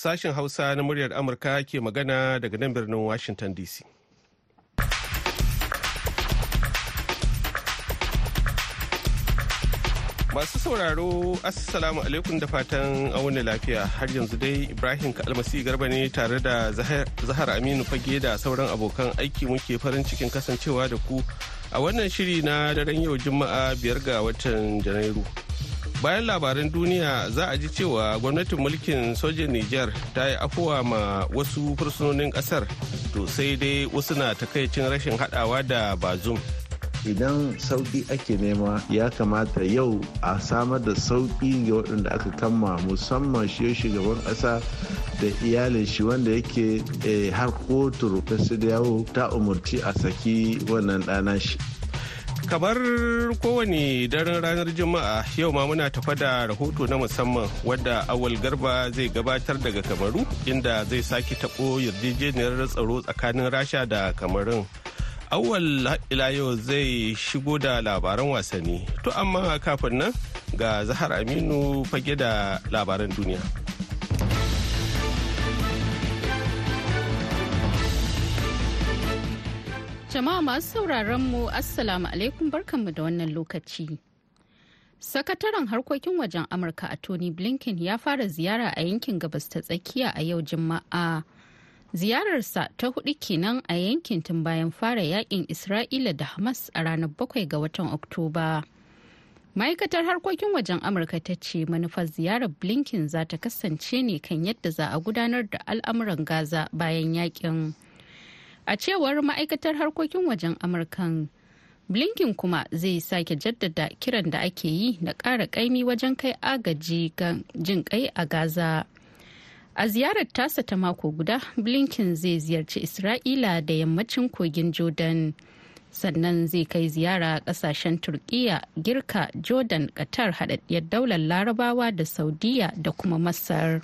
Sashen Hausa na muryar Amurka ke magana daga nan birnin Washington DC. Masu sauraro, Assalamu alaikum da fatan auna lafiya har yanzu dai Ibrahim Kalmasi Garba ne tare da Zahar Aminu Fage da sauran abokan aiki muke farin cikin kasancewa da ku a wannan shiri na daren yau Juma'a biyar ga watan Janairu. Bayan labaran duniya za a ji cewa gwamnatin mulkin sojin Nijar ta yi afuwa ma wasu fursunonin ƙasar to sai dai wasu na takaicin rashin hadawa da bazum. idan sauƙi ake nema ya kamata yau a samar da sauƙi ga waɗanda aka kama musamman shi shugaban ƙasa da iyalin shi wanda yake har kotu ta yawo ta umarci a saki wannan ɗana shi kamar kowane daren ranar juma'a yau ma muna tafa da rahoto na musamman wadda awal garba zai gabatar daga kamaru inda zai sake taɓo yarjejeniyar tsaro tsakanin rasha da kamarun. Awal ila yau zai shigo da labaran wasanni. To amma kafin nan ga zahar aminu fage da labaran duniya. Jama'a masu sauraron mu Assalamu alaikum barkanmu da wannan lokaci. Sakataren harkokin wajen Amurka a Tony Blinken ya fara ziyara a yankin gabas ta tsakiya a yau Juma'a. Ziyararsa ta huɗu kenan a yankin tun bayan fara yaƙin Isra'ila da Hamas a ranar bakwai ga watan Oktoba. Ma'aikatar harkokin wajen Amurka ta ce manufar ziyarar Blinken za ta kasance ne kan yadda za a gudanar da al'amuran Gaza bayan yaƙin. A cewar ma'aikatar harkokin wajen amurkan blinken kuma zai sake jaddada kiran da ake yi na ƙara ƙaimi wajen kai agaji ga jin kai a gaza a ziyarar tasa ta mako guda blinken zai ziyarci isra'ila da yammacin kogin jordan sannan zai kai ziyara ƙasashen turkiya girka jordan qatar haɗaɗɗiyar daular larabawa da saudiya da kuma masar.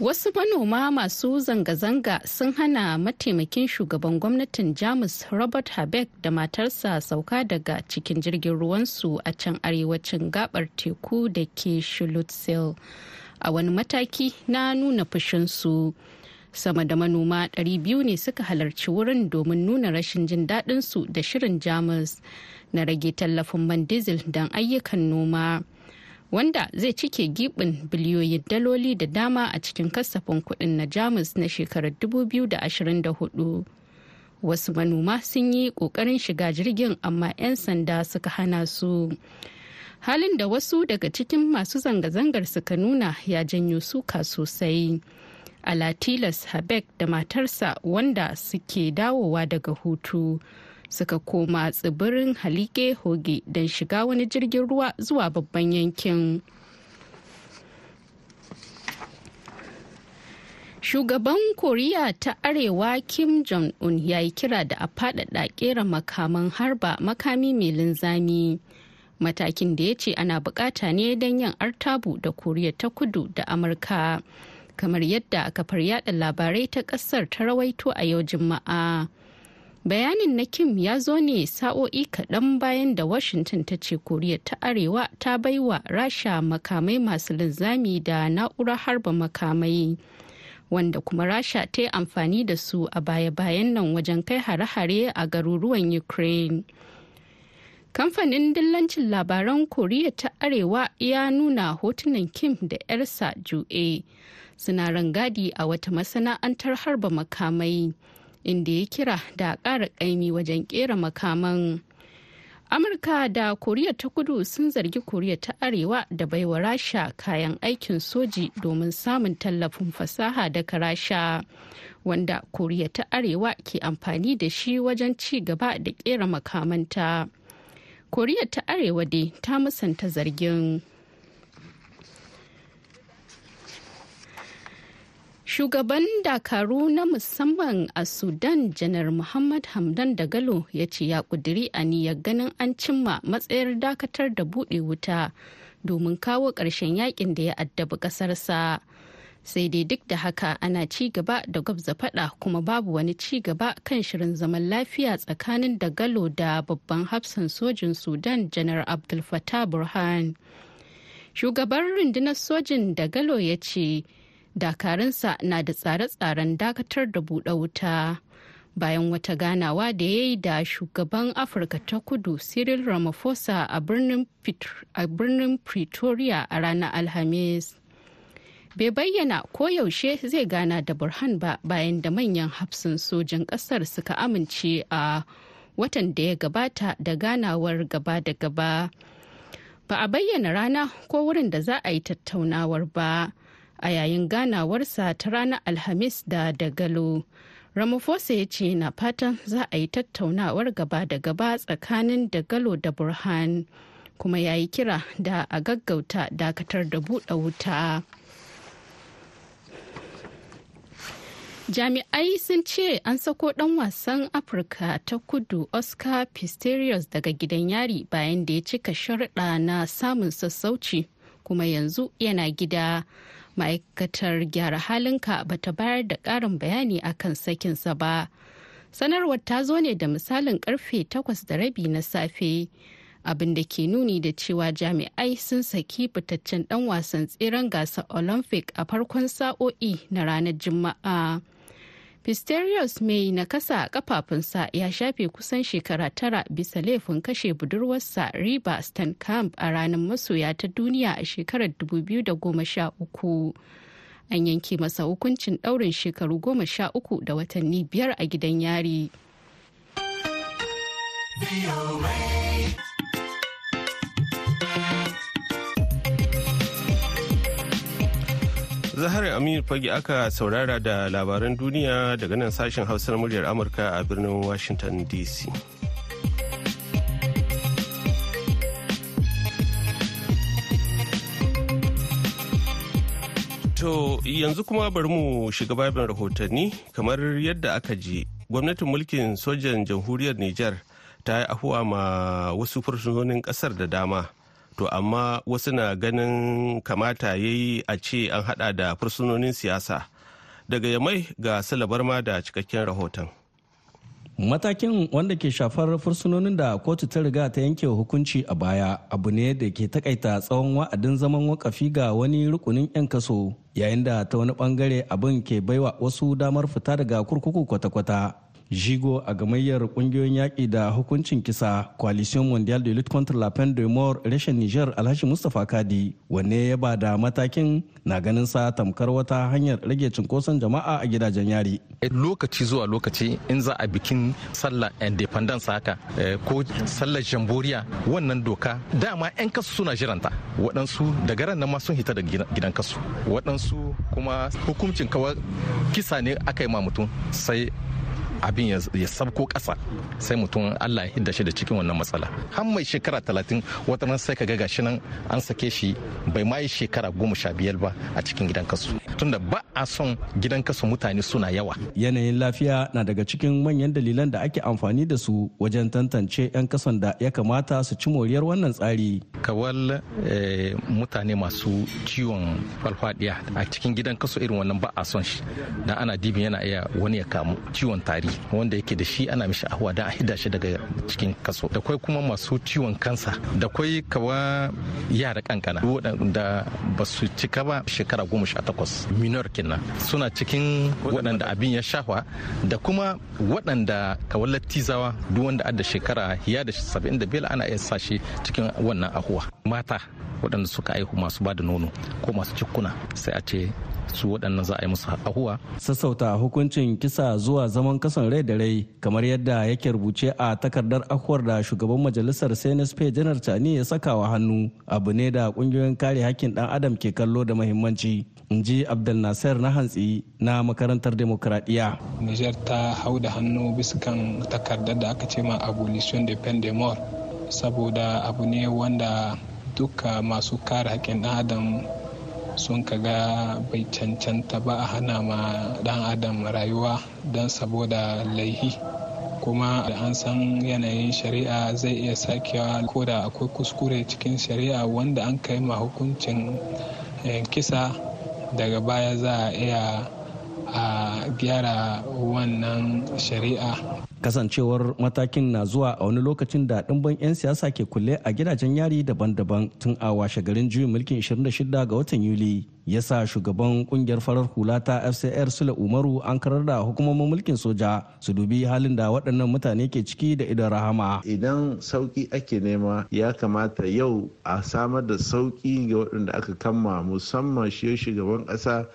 Wasu manoma masu zanga-zanga sun hana mataimakin shugaban gwamnatin Jamus Robert Habeck da matarsa sauka daga cikin jirgin ruwansu a can arewacin gabar teku da ke Shulutzel a wani mataki na nuna fushinsu. Sama da manoma 200 ne suka halarci wurin domin nuna rashin jin daɗinsu da shirin Jamus na rage tallafin man diesel don ayyukan noma. Wanda zai cike gibin biliyoyin daloli da dama a cikin kasafin kuɗin na jamus na shekarar 2024 wasu manoma sun yi ƙoƙarin shiga jirgin amma 'yan sanda suka hana su. Halin da wasu daga cikin masu zanga-zangar suka nuna ya janyo suka sosai. Alatilas habek da matarsa wanda suke dawowa daga hutu. Suka koma tsibirin halike hoge don shiga wani jirgin ruwa zuwa babban yankin. Shugaban koriya ta arewa kim jong-un ya yi kira da a faɗaɗa ƙera makaman harba makami mai linzami. Matakin da ya ce ana buƙata ne don yin artabu da koriya ta kudu da amurka kamar yadda kafar yada labarai ta ƙasar ta rawaito a yau juma'a. Bayanin na kim ya zo ne sa'o'i kaɗan bayan da washington ta ce koriya ta arewa ta baiwa rasha makamai masu linzami da na'urar harba makamai wanda kuma rasha ta yi amfani da su a baya-bayan nan wajen kai hare-hare a garuruwan ukraine. Kamfanin dillancin labaran koriya ta arewa ya nuna hotunan kim da 'yarsa ju'e suna rangadi a wata masana'antar harba makamai. Inda ya kira da ƙara ƙaimi wajen ƙera makaman. Amurka da koriya ta kudu sun zargi koriya ta arewa da baiwa rasha kayan aikin soji domin samun tallafin fasaha daga rasha wanda koriya ta arewa ke amfani da shi wajen ci gaba da ƙera makamanta. Koriya ta arewa dai ta musanta zargin. Shugaban Dakaru na musamman a Sudan janar Muhammad Hamdan Dagalo ya ce ya kuduri aniyar ganin an cimma matsayar dakatar da buɗe wuta domin kawo ƙarshen yaƙin da ya addabi ƙasarsa. Sai dai duk da haka ana ci gaba da gwabza faɗa kuma babu wani ci gaba kan shirin zaman lafiya tsakanin Dagalo da babban hafsan sojin Sudan janar Abdul Fattah Burhan. shugaban rundunar sojin da galo ya ce dakarunsa na da tsare-tsaren dakatar da buɗe wuta. Bayan wata ganawa da ya yi da shugaban afirka ta kudu cyril ramaphosa a birnin pretoria a ranar alhamis. Bai bayyana ko yaushe zai gana da burhan ba bayan da manyan hafsun sojin ƙasar suka amince a watan da ya gabata da ganawar gaba da gaba. Ba a bayyana rana ko wurin da za a yi tattaunawar ba. A yayin ganawarsa ta ranar alhamis da dagalo. Ramaphosa ya ce na fatan za a yi tattaunawar gaba da gaba tsakanin dagalo da burhan kuma ya yi kira da a gaggauta dakatar da buɗe wuta. Jami'ai sun ce an sako dan wasan afirka ta kudu oscar pistorius daga gidan yari bayan da ya cika sharuɗa na samun sassauci kuma yanzu yana gida. Ma'aikatar gyara halinka bata bayar da ƙarin bayani akan sakinsa ba. Sanarwar ta zo ne da misalin ƙarfe takwas da rabi na safe abin da ke nuni da cewa jami'ai sun saki fitaccen dan wasan tseren gasar olympic a farkon sa'o'i na ranar juma'a. Pisterius mai nakasa a kafafunsa ya shafe kusan shekara tara bisa laifin kashe budurwarsa Riba Camp a ranar masoya ta duniya a shekarar 2013. An yanke masa hukuncin ɗaurin shekaru goma sha uku da watanni biyar a gidan yari. Zahar Aminu fage aka saurara da labaran duniya daga nan sashen hausar muryar Amurka a birnin Washington DC. To yanzu kuma bari mu shiga babin rahotanni kamar yadda aka ji gwamnatin mulkin sojan jamhuriyar Nijar ta yi afuwa ma wasu fursunonin ƙasar da dama. To amma wasu na ganin kamata ya yi a ce an hada da fursunonin siyasa. Daga yamai ga salabar ma da cikakken rahoton. Matakin wanda ke shafar fursunonin da kotu ta riga ta yanke hukunci a baya abu ne da ke takaita tsawon wa'adin zaman wakafi ga wani rukunin 'yan kaso yayin da ta wani ɓangare abin ke baiwa wasu damar fita daga kurkuku kwata-kwata. Jigo a gamayyar ƙungiyoyin yaƙi da hukuncin kisa coalition mondial de lutte contre la peine de mort reshen niger alhaji mustapha kadi. Wanne ya ba da matakin? Na ganin sa tamkar wata hanyar rage cunkoson jama'a a gidajen yari. Lokaci zuwa lokaci in za a bikin sallar independence haka ko sallar jamboriya wannan doka dama 'yan kasu suna jiranta. Waɗansu daga ran nan ma sun hita da gidan kasu. Waɗansu kuma hukuncin kawai kisa ne aka yi ma mutum sai abin ya sabko ƙasa sai mutum Allah ya hidda shi da cikin wannan matsala. Har mai shekara talatin wata nan sai ka ga gashi nan an sake shi bai ma yi shekara goma sha biyar ba a cikin gidan kasu tunda ba a son gidan kasu mutane suna yawa. Yanayin lafiya na daga cikin manyan dalilan da ake amfani da su wajen tantance 'yan kasan da ya kamata su ci moriyar wannan tsari. Kawal mutane masu ciwon falfadiya a cikin gidan kasu irin wannan ba a son shi. Dan ana dibin yana iya wani ya kamu ciwon tari. Wanda yake da shi ana mishi ahuwa don a hida shi daga cikin kaso. Da kwai kuma masu ciwon kansa da kwai kawa yara kankana waɗanda ba su cika ba shekara goma sha takwas minor kenan. Suna cikin waɗanda abin ya shafa da kuma waɗanda kawai lattizawa duk wanda adda shekara ya da saba'in da biyar ana iya sa shi cikin wannan ahuwa. Mata waɗanda suka aihu masu ba da nono ko masu cikuna sai a ce su waɗannan za a yi musu ahuwa. Sassauta hukuncin kisa zuwa zaman kasan rai da rai kamar yadda yake rubuce a takardar ahuwar da shugaban majalisar CNSP janar Tani ya saka wa hannu abu ne da ƙungiyoyin kare hakkin ɗan adam ke kallo da mahimmanci. in ji abdul nasir na hantsi na makarantar demokradiyya. niger ta hau da hannu bisa kan takardar da aka ce ma abolition de peine saboda abu ne wanda duka masu kare haƙƙin ɗan adam sun kaga bai cancanta ba a hana ma ɗan adam rayuwa don saboda laihi. Kuma da an san yanayin shari'a zai iya sakewa ko da akwai kuskure cikin shari'a wanda an kai ma hukuncin kisa daga baya za a iya a gyara wannan shari'a. Kasancewar matakin na zuwa a wani lokacin da ɗimbin 'yan siyasa ke kulle a gidajen yari daban-daban tun a washe garin juyin mulkin 26 ga watan yuli ya sa shugaban ƙungiyar farar hula ta fcr sule umaru an karar da hukumomin mulkin soja su dubi halin da waɗannan mutane ke ciki da idan rahama. Idan sauƙi ake nema ya kamata yau a samar da sauƙi ga waɗanda aka kama musamman shi shugaban ƙasa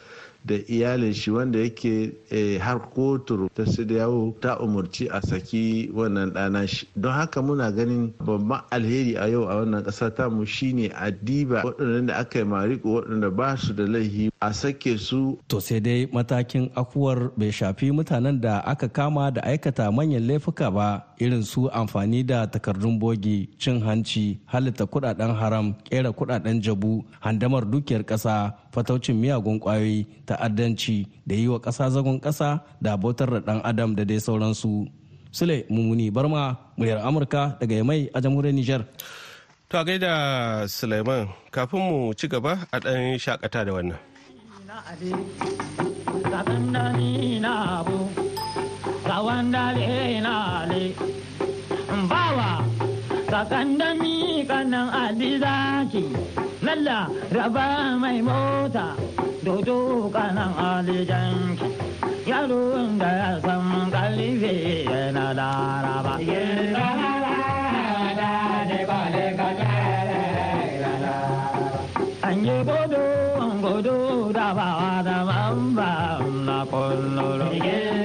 da iyalin shi wanda yake har kotu ta yawo ta umarci a saki wannan ɗana shi. Don haka muna ganin babban alheri a yau a wannan ƙasa ta mu shine a diba waɗanda da aka yi mariko waɗanda ba su da laifi a sake su. To sai dai matakin akuwar bai shafi mutanen da aka kama da aikata manyan laifuka ba irin su amfani da takardun bogi cin hanci halitta kuɗaɗen haram kera kuɗaɗen jabu handamar dukiyar ƙasa fataucin miyagun ƙwayoyi ta'addanci da yi wa ƙasa zagon ƙasa da bautar da ɗan adam da dai sauransu. Sule mummuni barma muryar amurka daga yamai a jamhuriyar niger to a gaida suleiman kafin mu ci gaba a ɗan shakata da wannan. Bawa. Sakandami kanan adizaki lalla raba mai mota. Dodo kanan alijanki yaron da ya san kalife yana laraba an yi godo godo da bawa da mamba na kullum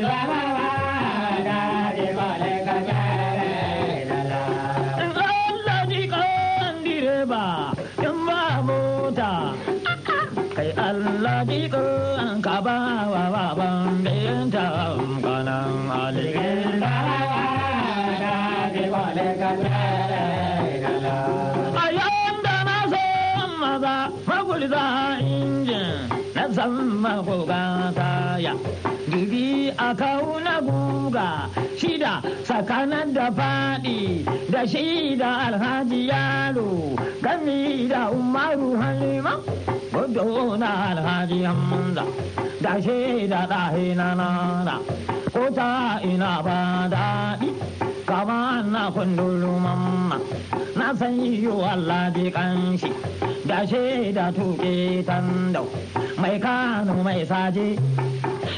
maza magulza injin na san magoga taya. Dubi a ƙauna guga shida tsakanin da faɗi da shida alhaji yaro gami da umaru halima. gudu na alhaji hamza da shi da ɗahi na nana ko ta ina ba daɗi kama na kundulu mamma. Na san yi Allah di kanshi. Da shi da tuke tandau mai kano mai saje.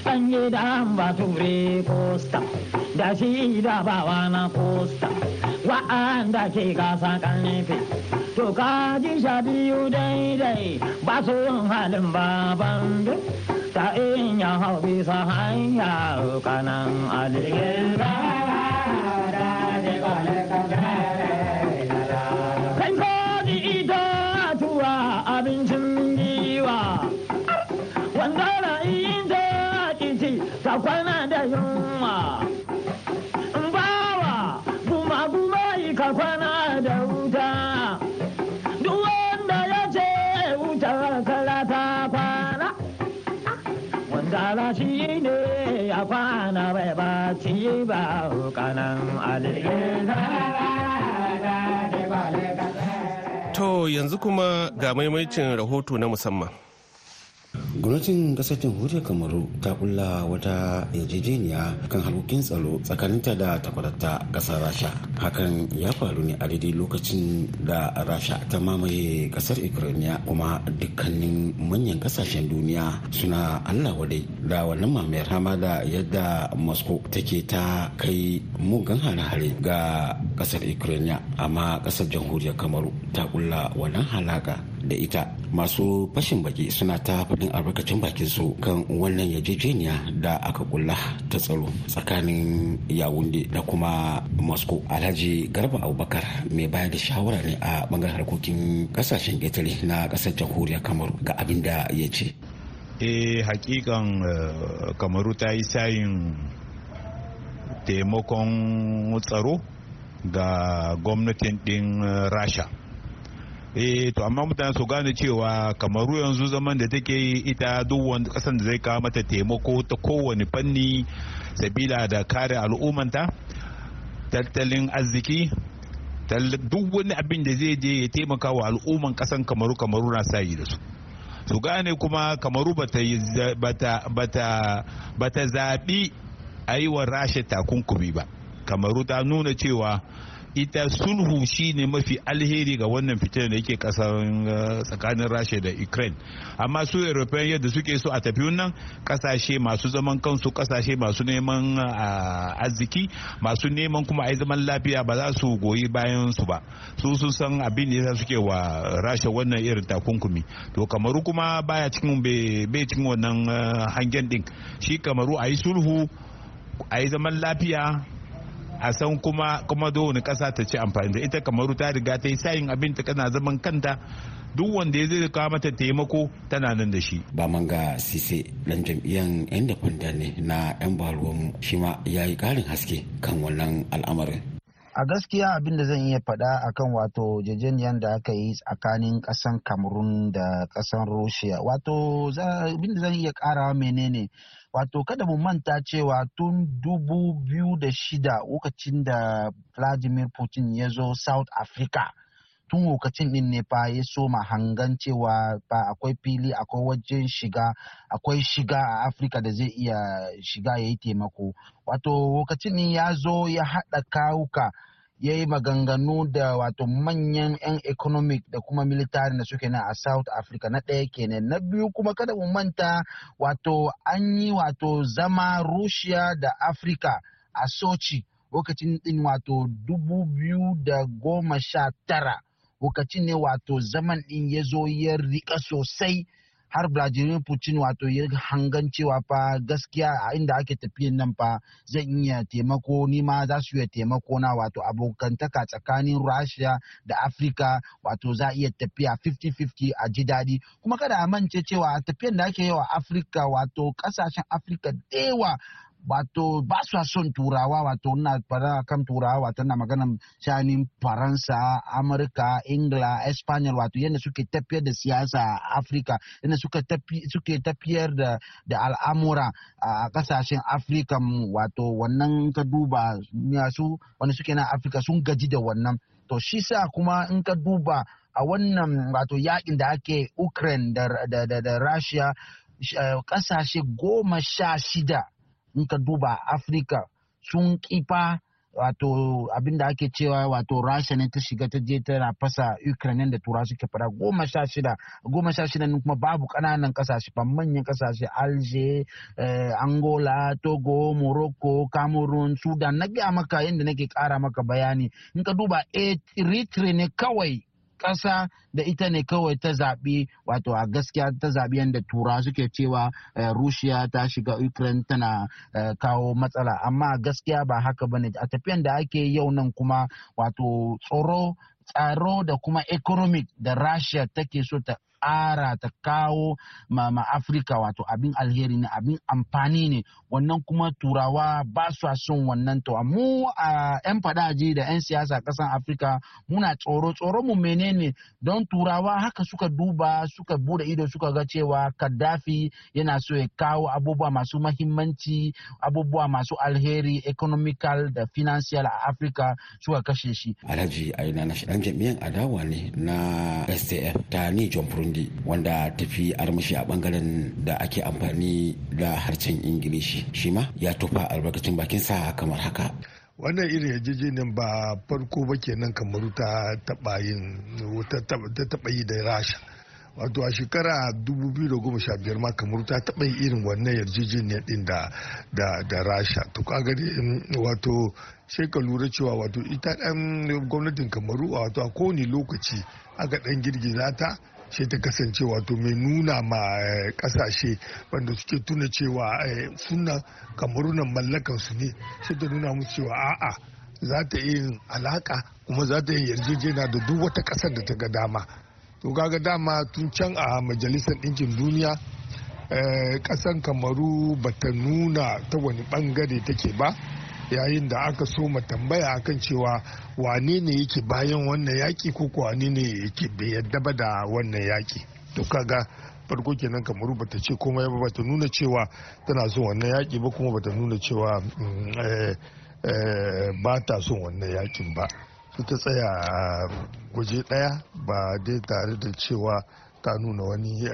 Ɗan da bature posta. Da shi da bawa na posta. Wa'anda ke gasa ƙarfe to ka ji sha biyu daidai. Ba su halin baban duk ta in ya hau bisa hanya kanan aligin kai kanan To yanzu kuma ga maimaicin rahoto na musamman. gwamnatin ƙasar jamhuriyar kamaru ta kulla wata yarjejeniya kan harkokin tsaro tsakaninta da takwarata ƙasar rasha hakan ya faru ne a daidai lokacin da rasha ta mamaye ƙasar ukraine kuma dukkanin manyan ƙasashen duniya suna allah wadai da wannan mamayar hama da yadda moscow take ta kai mugan hare-hare ga ƙasar ukraine. Amma ƙasar jamhuriyar kamaru ta kulla wannan halaka da ita. Masu fashin baki suna ta faɗin albarkacin bakin su kan wannan yarjejeniya da aka kulla ta tsaro tsakanin yawunde da kuma moscow. Alhaji garba abubakar mai bayar da shawara ne a ɓangaren harkokin ƙasashen ƙetare na ƙasar jamhuriyar kamaru ga abin da ya ce. Eh hakikan kamaru ta yi sayin taimakon tsaro ga gwamnatin ɗin rasha. Eh to amma mutane su gane cewa kamaru yanzu zaman da take yi ita duk wani kasan da zai kawo mata taimako ta kowane fanni sabila da kare al'ummanta tattalin arziki duk wani abin da zai je ya taimaka wa al'umman kasan kamaru kamaru na sayi da su. Su gane kuma kamaru bata zaɓi a yi wa rasha takunkumi ba. Kamaru ta nuna cewa ita sulhu shine mafi alheri ga wannan fitar da yake ƙasar tsakanin rasha da ukraine. Amma su european yadda suke so a tafi nan ƙasashe masu zaman kansu ƙasashe masu neman arziki masu neman kuma a zaman lafiya ba za su goyi bayan su ba. Su sun san abin da yasa suke wa rasha wannan irin takunkumi. To kamaru kuma baya cikin bai cikin wannan hangen din. Shi kamaru a yi sulhu a yi zaman lafiya a san kuma kuma da wani kasa ta ci amfani da ita kamaru ta riga ta yi sayin abin ta kana zaman kanta duk wanda ya zai kawo mata taimako tana nan da shi. ba manga sise dan jam'iyyar independent ne na yan baruwan shi ma ya yi karin haske kan wannan al'amarin a gaskiya abin da zan iya faɗa akan wato jejeniyar da aka yi tsakanin ƙasan cameroon da ƙasan russia wato abin da zan iya ƙarawa menene? Wato kada mu manta cewa tun dubu biyu da shida lokacin da vladimir putin ya zo south africa tun lokacin din ne fa ya soma hangan cewa ba akwai fili akwai wajen shiga akwai shiga a afirka da zai iya shiga ya yi taimako. Wato lokacin ya zo ya haɗa kawuka ya yi maganganu da wato manyan 'yan economic da kuma military da suke nan a south africa. Na ɗaya kenan na biyu kuma kada mu manta wato an yi wato zama russia da africa a sochi lokacin din wato dubu biyu da goma sha tara. Lokacin ne wato zaman din ya zo ya riƙa sosai. Har Vladimir Putin wato ya hangan cewa fa gaskiya a inda ake tafiyan nan fa zan iya taimako ni ma za su iya taimako na wato abokantaka tsakanin Russia da Africa wato za iya tafiya 50-50 a ji daɗi. Kuma kada a mance cewa tafiyan da ake yi wa Africa wato ƙasashen Africa da wato ba su son turawa wato na fara kan turawa wato na maganan shanin faransa amurka ingila espanyol wato yadda suke tafiyar da siyasa a afirka yadda suke tafiyar da al'amura a ƙasashen afirka wato wannan ka duba su wanda suke na afirka sun gaji da wannan. To shi sa kuma in ka duba a wannan wato yaƙin da ake ukraine da, russia ƙasashe goma sha shida in ka duba afirka sun kifa wato abin da ake cewa wato rasha ne ta shiga ta je tana fasa ukraine da tura suke fara goma sha shida goma sha shida kuma babu ƙananan ƙasashe ba manyan ƙasashe alger angola togo morocco cameroon sudan. Na gaya maka yadda nake kara maka bayani. In ka duba eritrea ne kawai ƙasa da ita ne kawai ta zaɓi wato a gaskiya ta zaɓi yadda tura suke cewa russia ta shiga ukraine tana kawo matsala. Amma gaskiya ba haka ba ne a tafiyan da ake yau nan kuma wato tsoro tsaro da kuma economic da russia take so ta ƙara ta kawo ma, afirka wato abin alheri ne abin amfani ne. Wannan kuma turawa ba su son wannan to. Mu a yan fadaji da yan siyasa ƙasan afirka muna tsoro tsoro mu menene? Don turawa haka suka duba suka buɗe ido suka ga cewa kaddafi yana so ya kawo abubuwa masu mahimmanci abubuwa masu alheri economical da financial a afirka suka kashe shi. Alhaji aina na dan jami'an adawa ne na stf ta ni john burundi wanda tafi armashi a ɓangaren da ake amfani da harshen ingilishi. Shi ma ya tufa albarkacin bakinsa kamar haka. Wannan irin yarjejeniyar ba farko ba kenan kamaru ta taba yin ta yi da rasha. Wato a shekara 2015 ma kamaru ta taba yi irin wannan yarjejeniyar din da da rasha. To kaga wato sai ka lura cewa wato ita dan gwamnatin kamaru wato a kowane lokaci aka dan girgiza ta sai ta kasance wato mai nuna ma ƙasashe wanda suke tuna cewa suna kamarunan mallakan su ne. Sai ta nuna musu cewa a'a za ta yi alaka kuma za ta yi yarjejena da duk wata ƙasar da ta ga dama. To kaga dama tun can a majalisar ɗinkin duniya ƙasan kamaru bata nuna ta wani ɓangare take ba. Yayin da aka so ma tambaya akan cewa wane ne yake bayan wannan yaki ko wane ne yake bai yadda ba da wannan yaki to kaga farko kenan kamaru bata ce komai ba bata nuna cewa tana son wannan yaki ba kuma bata nuna cewa ba ta son wannan yaƙin ba. Ta tsaya a gwaje ɗaya ba dai tare da cewa ta nuna wani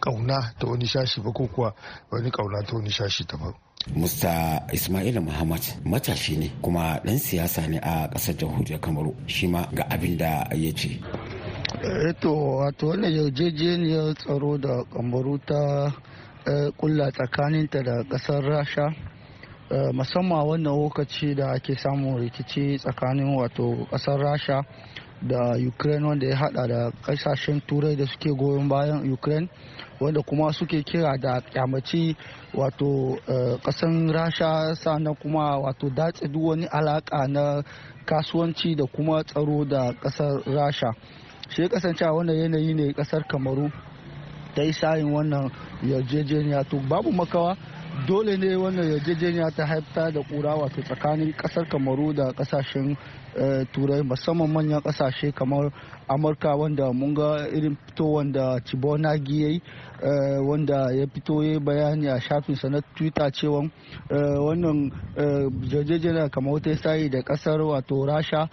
ƙauna ta wani shashi ba ko kuwa wani ƙauna ta wani shashi ta ba Musta Ismail Muhammad matashi ne kuma ɗan siyasa ne a ƙasar jamhuriyar Kamaru shi ma ga abin da ya ce. Eto wato wannan yarjejeniyar tsaro da Kamaru ta kulla tsakaninta da ƙasar Rasha musamman wannan lokaci da ake samun rikici tsakanin wato ƙasar Rasha da Ukraine wanda ya hada da ƙasashen turai da suke goyon bayan Ukraine wanda kuma suke kira da kyamaci wato kasan rasha sannan kuma wato datse duk wani alaka na kasuwanci da kuma tsaro da ƙasar rasha. Shi kasance wannan yanayi ne ƙasar kamaru ta yi sayin wannan yarjejeniya. To babu makawa dole ne wannan yarjejeniya ta haifta da kura wato tsakanin ƙasar kamaru da ƙasashen turai musamman manyan ƙasashe kamar amurka wanda mun ga irin fito wanda cibonagi ya yi wanda ya fito ya bayani a shafinsa na twitter cewa wannan yarjejeniya kamar wata sayi da ƙasar wato rasha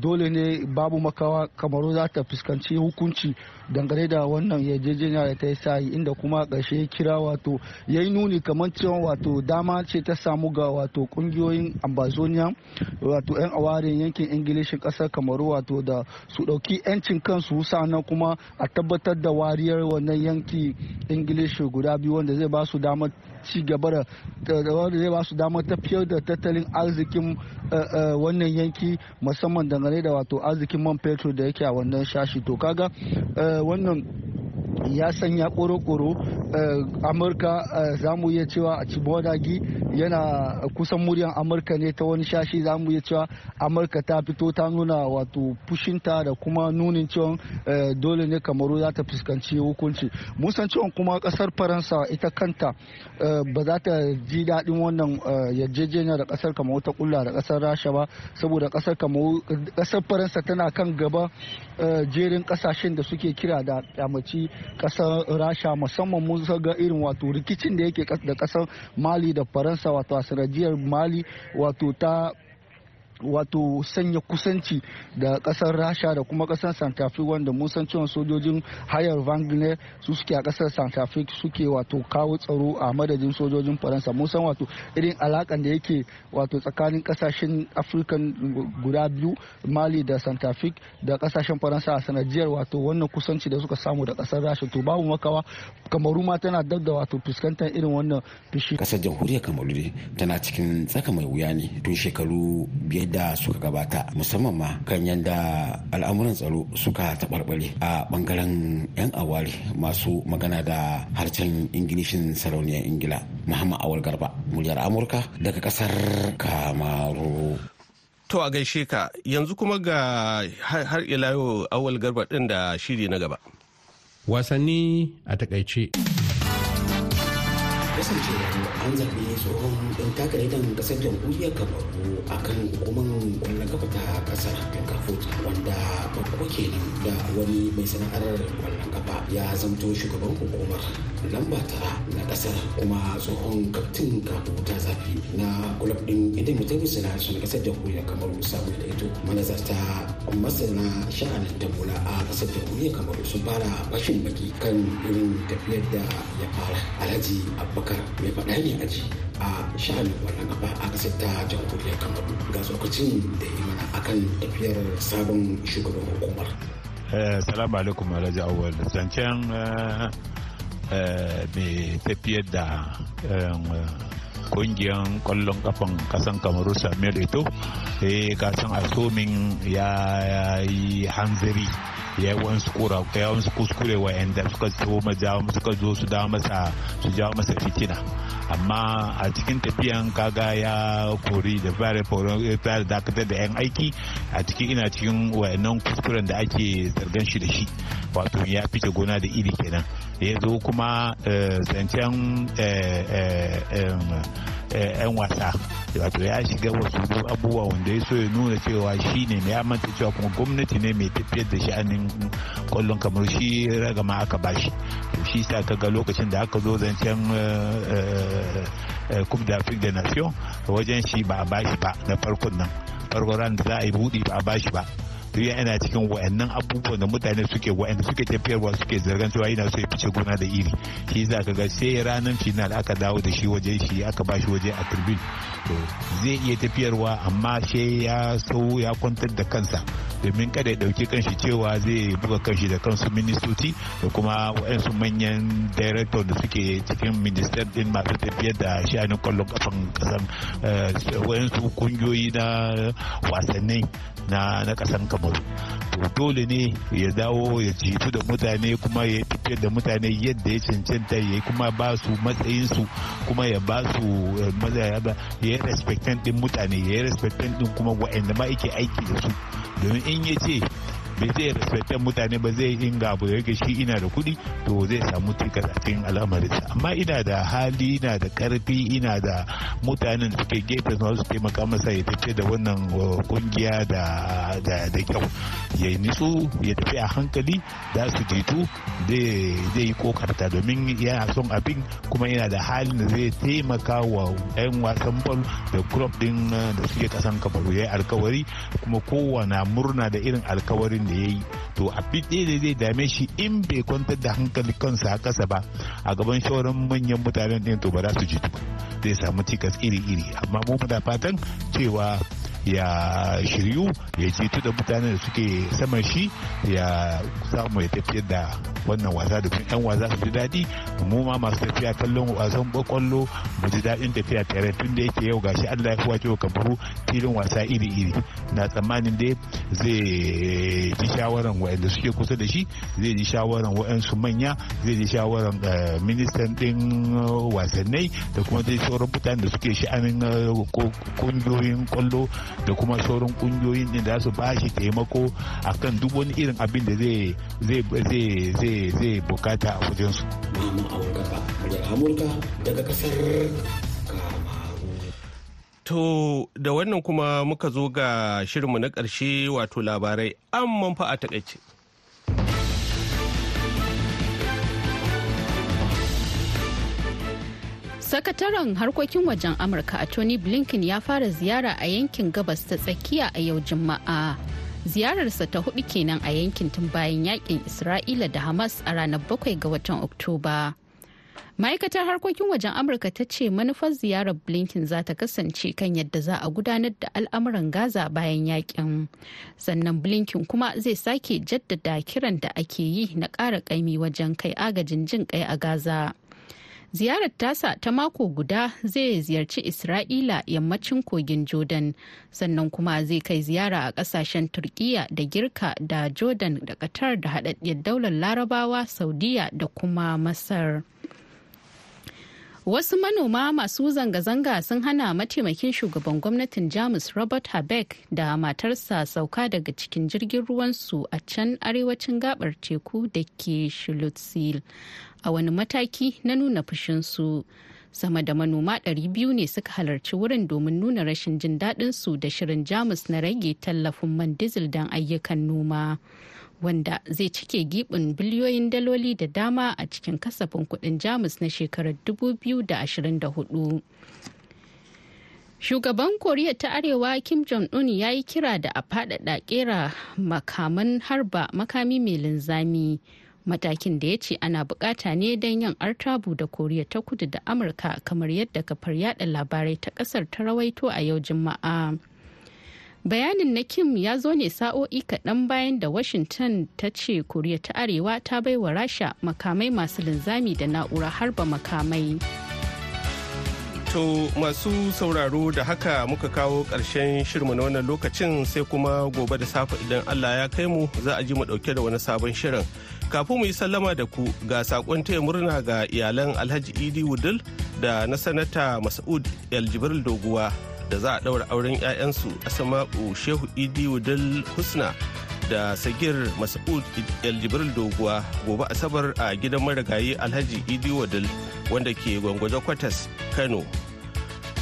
dole ne babu makawa kamaru za ta fuskanci hukunci dangane da wannan yarjejeniya da ta yi sayi inda kuma ƙarshe kira wato ya yi nuni kamar cewa wato dama ce ta samu ga wato ƙungiyoyin ambazonia wato 'yan awarin yankin ingilishin ƙasar kamaru wato da su ɗauki 'yancin kansu sannan kuma a tabbatar da wariyar wannan yanki ingilishi guda biyu wanda zai ba su damar ci gaba da wanda zai ba su damar tafiyar da tattalin arzikin wannan yanki musamman dangane da wato arzikin man fetur da yake a wannan shashi. To kaga wannan ya sanya koro-koro amurka za mu iya cewa a cibodagi yana kusan muryan amurka ne ta wani shashi. Za mu iya cewa amurka ta fito ta nuna wato fushinta da kuma nunin cewa dole ne kamaru za ta fuskanci hukunci. Mun san cewa kuma ƙasar faransa ita kanta ba za ta ji daɗin wannan yarjejeniya da ƙasar kamaru ta kulla da ƙasar rasha ba. Saboda ƙasar kamaru ƙasar faransa tana kan gaba jerin ƙasashen da suke kira da kyamaci ƙasar rasha musamman mun ga irin wato rikicin da yake da ƙasar mali da faransa wato a sanadiyar mali wato ta wato sanya kusanci da ƙasar rasha da kuma ƙasar santa fe wanda mun san cewa sojojin hayar wagner su suke a ƙasar santa fe suke wato kawo tsaro a madadin sojojin faransa. Mun san wato irin alakan da yake wato tsakanin ƙasashen afirkan guda biyu mali da santa fe da ƙasashen faransa a sanadiyar wato wannan kusanci da suka samu da ƙasar rasha. To babu makawa kamaru ma tana dab da wato fuskantar irin wannan fishi ƙasar jamhuriyar kamaru tana cikin tsaka mai wuya ne tun shekaru biyar da suka gabata musamman ma kan yadda al'amuran tsaro suka taɓarɓare a ɓangaren 'yan awari masu magana da harshen ingilishin sarauniyar ingila muhammad awal garba muryar amurka daga ƙasar kamaru To a gaishe ka yanzu kuma ga har ila yau awal garba ɗin da shiri na gaba. Wasanni a taƙaice. Kasancewa an zaɓi tsohon ɗan takardar ƙasar jamhuriyar kamaru a kan hukumar ƙwallon kafa ta ƙasar kankafut wanda babba kenan da wani mai sana'ar ƙwallon kafa ya zamto shugaban hukumar. Lamba tara na ƙasar kuma tsohon kaftin kafu ta zafi na kulab ɗin idan mutum suna na ƙasar jamhuriyar kamaru samu da ito manazarta masana sha'anin damula a ƙasar jamhuriyar kamaru sun fara bashin baki kan irin tafiyar da ya fara. Alhaji abubakar mai faɗa ne aji a sha'anin wannan kafa a ƙasar ta jamhuriyar kamaru. Ga tsokacin da yi mana akan tafiyar sabon shugaban hukumar. Salamu alaikum alhaji awal. Zancen mai tafiyar da ƙungiyar ƙwallon kafan kasan kamaru samuel ito eh kasan asomin ya yi hanzari ya yi wasu kura ya wasu kuskure wa yanda suka so suka zo su dawo masa su jawo masa fitina. Amma a cikin tafiyan kaga ya kori da fara fara dakatar da yan aiki a cikin ina cikin wayannan kuskuren da ake zargan shi da shi. Wato ya fice gona da iri kenan. Ya zo kuma zancen 'yan wasa. Wato ya shiga wasu abubuwa wanda ya so ya nuna cewa shi ne mai amanta cewa kuma gwamnati ne mai tafiyar da sha'anin ƙwallon kamar shi ragama aka bashi to shi sa kaga lokacin da aka zo zancen coupe d'afrique da nation wajen shi ba a bashi ba na farkon nan. Farkon ran da za a yi buɗi ba a bashi ba. To yana cikin wayannan abubuwan da mutane suke wayanda suke tafiyarwa suke zargan cewa yana so ya fice gona da iri. Shi za ka ga sai ranar final aka dawo da shi waje shi aka ba shi waje a turbin to zai iya tafiyarwa amma sai ya sau ya kwantar da kansa. Domin kada ya ɗauki kanshi cewa zai buga kanshi da kansu ministoci da kuma wayansu manyan director da suke cikin minister din masu tafiyar da sha'anin ƙwallon kafan kasan wayansu kungiyoyi na wasanni na kasan kamaru to dole ne ya dawo ya jitu da mutane kuma ya tafiyar da mutane yadda ya cancanta ya kuma ba su matsayinsu kuma ya ba su ya yi respectant din mutane ya yi respectant din kuma wa'anda ma yake aiki da su. Domin in ya ce bai zai respectan mutane ba zai inga abu da shi ina da kuɗi to zai samu tikas a cikin al'amarinsa. Amma ina da hali ina da ƙarfi ina da mutanen da suke gefe su taimaka masa ya tafi da wannan ƙungiya da da kyau. Ya nitsu ya tafi a hankali da su jitu zai yi kokarta domin yana son abin kuma yana da halin da zai taimaka wa 'yan wasan bol da club din da suke kasan kamaru ya yi alkawari kuma kowane murna da irin alkawarin da ya yi to a ɗaya da zai dame shi in bai kwantar da hankali kansa a ƙasa ba a gaban shawarar manyan mutanen ɗin to ba za su ji zai samu cikas iri-iri. Amma mu muna fatan cewa ya shiryu ya jitu da mutanen da suke saman shi ya samu ya tafiyar da wannan wasa da yan wasa su ji daɗi. Mu ma masu tafiya kallon wasan ƙwallo mu ji daɗin tafiya tare. Tun da yake yau gashi Allah ya kuwace wa kamaru filin wasa iri-iri. Na tsammanin dai zai ji shawaran waɗanda suke kusa da shi zai ji shawaran waɗansu manya zai ji shawaran ministan ɗin wasannai da kuma dai sauran mutanen da suke sha'anin ƙungiyoyin ƙwallo da kuma sauran ƙungiyoyin din da su ba shi taimako akan duk wani irin abin da zai zai zai zai buƙata a wajen su. Amurka daga ƙasar To da wannan kuma muka zo ga shirinmu na ƙarshe wato labarai an fa a taƙaice. Sakataren harkokin wajen Amurka a Tony Blinken ya fara ziyara a yankin gabas ta tsakiya a yau Juma'a. Ziyararsa ta huɗu kenan a yankin tun bayan yaƙin Isra'ila da Hamas a ranar bakwai ga watan Oktoba. Ma'aikatar harkokin wajen Amurka ta ce manufar ziyarar Blinken za ta kasance kan yadda za a gudanar da al'amuran Gaza bayan yaƙin. Sannan Blinken kuma zai sake jaddada kiran da ake yi na ƙara ƙaimi wajen kai agajin jin kai a Gaza. Ziyarar tasa ta mako guda zai ziyarci isra'ila yammacin kogin jordan sannan kuma zai kai ziyara a ƙasashen turkiya da girka da jordan da qatar da haɗaɗɗiyar daular larabawa saudiya da kuma masar. Wasu manoma masu zanga-zanga sun hana mataimakin shugaban gwamnatin Jamus Robert Habeck da matarsa sauka daga cikin jirgin ruwansu a can arewacin gabar teku da ke Shulutsil a wani mataki na nuna fushinsu. Sama da manoma 200 ne suka halarci wurin domin nuna rashin jin daɗinsu da shirin Jamus na rage tallafin man dizil don ayyukan noma. wanda zai cike gibin biliyoyin daloli da dama a cikin kasafin kuɗin jamus na shekarar 2024 shugaban koriya ta arewa kim jong-un ya yi kira da a faɗaɗa kera makaman harba makami mai linzami matakin da ya ce ana buƙata ne don yin artabu da koriya ta kudu da amurka kamar yadda kafar yada labarai ta ƙasar ta rawaito a yau juma'a. bayanin na kim ya zo ne sa'o'i kaɗan bayan da washington ta ce koriya ta arewa ta bai wa rasha makamai masu linzami da na'ura harba makamai to masu sauraro da haka muka kawo ƙarshen shirmu na wannan lokacin sai kuma gobe da safe idan allah ya kai mu za a ji mu ɗauke da wani sabon shirin kafin mu yi sallama da ku ga saƙon taya murna ga iyalan alhaji idi wudul da na sanata mas'ud aljibril doguwa da za a ɗaura auren 'ya'yansu asama'u shehu idi wudal husna da sagir mas'ud aljibril doguwa. Gobe asabar a gidan marigayi alhaji idi wadal wanda ke gwangwaje kwatas kano.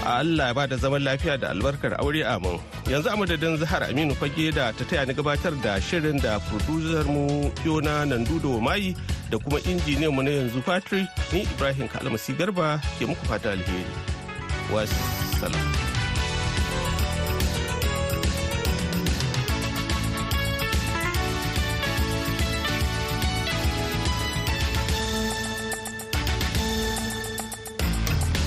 Allah ba da zaman lafiya da albarkar aure amin. Yanzu a madadin zahar aminu fage da ta taya ni gabatar da shirin da producer mu yona nandudo mayi da kuma injiniyan mu na yanzu patrick ni ibrahim kalmasi garba ke muku fata alheri. Wassalam.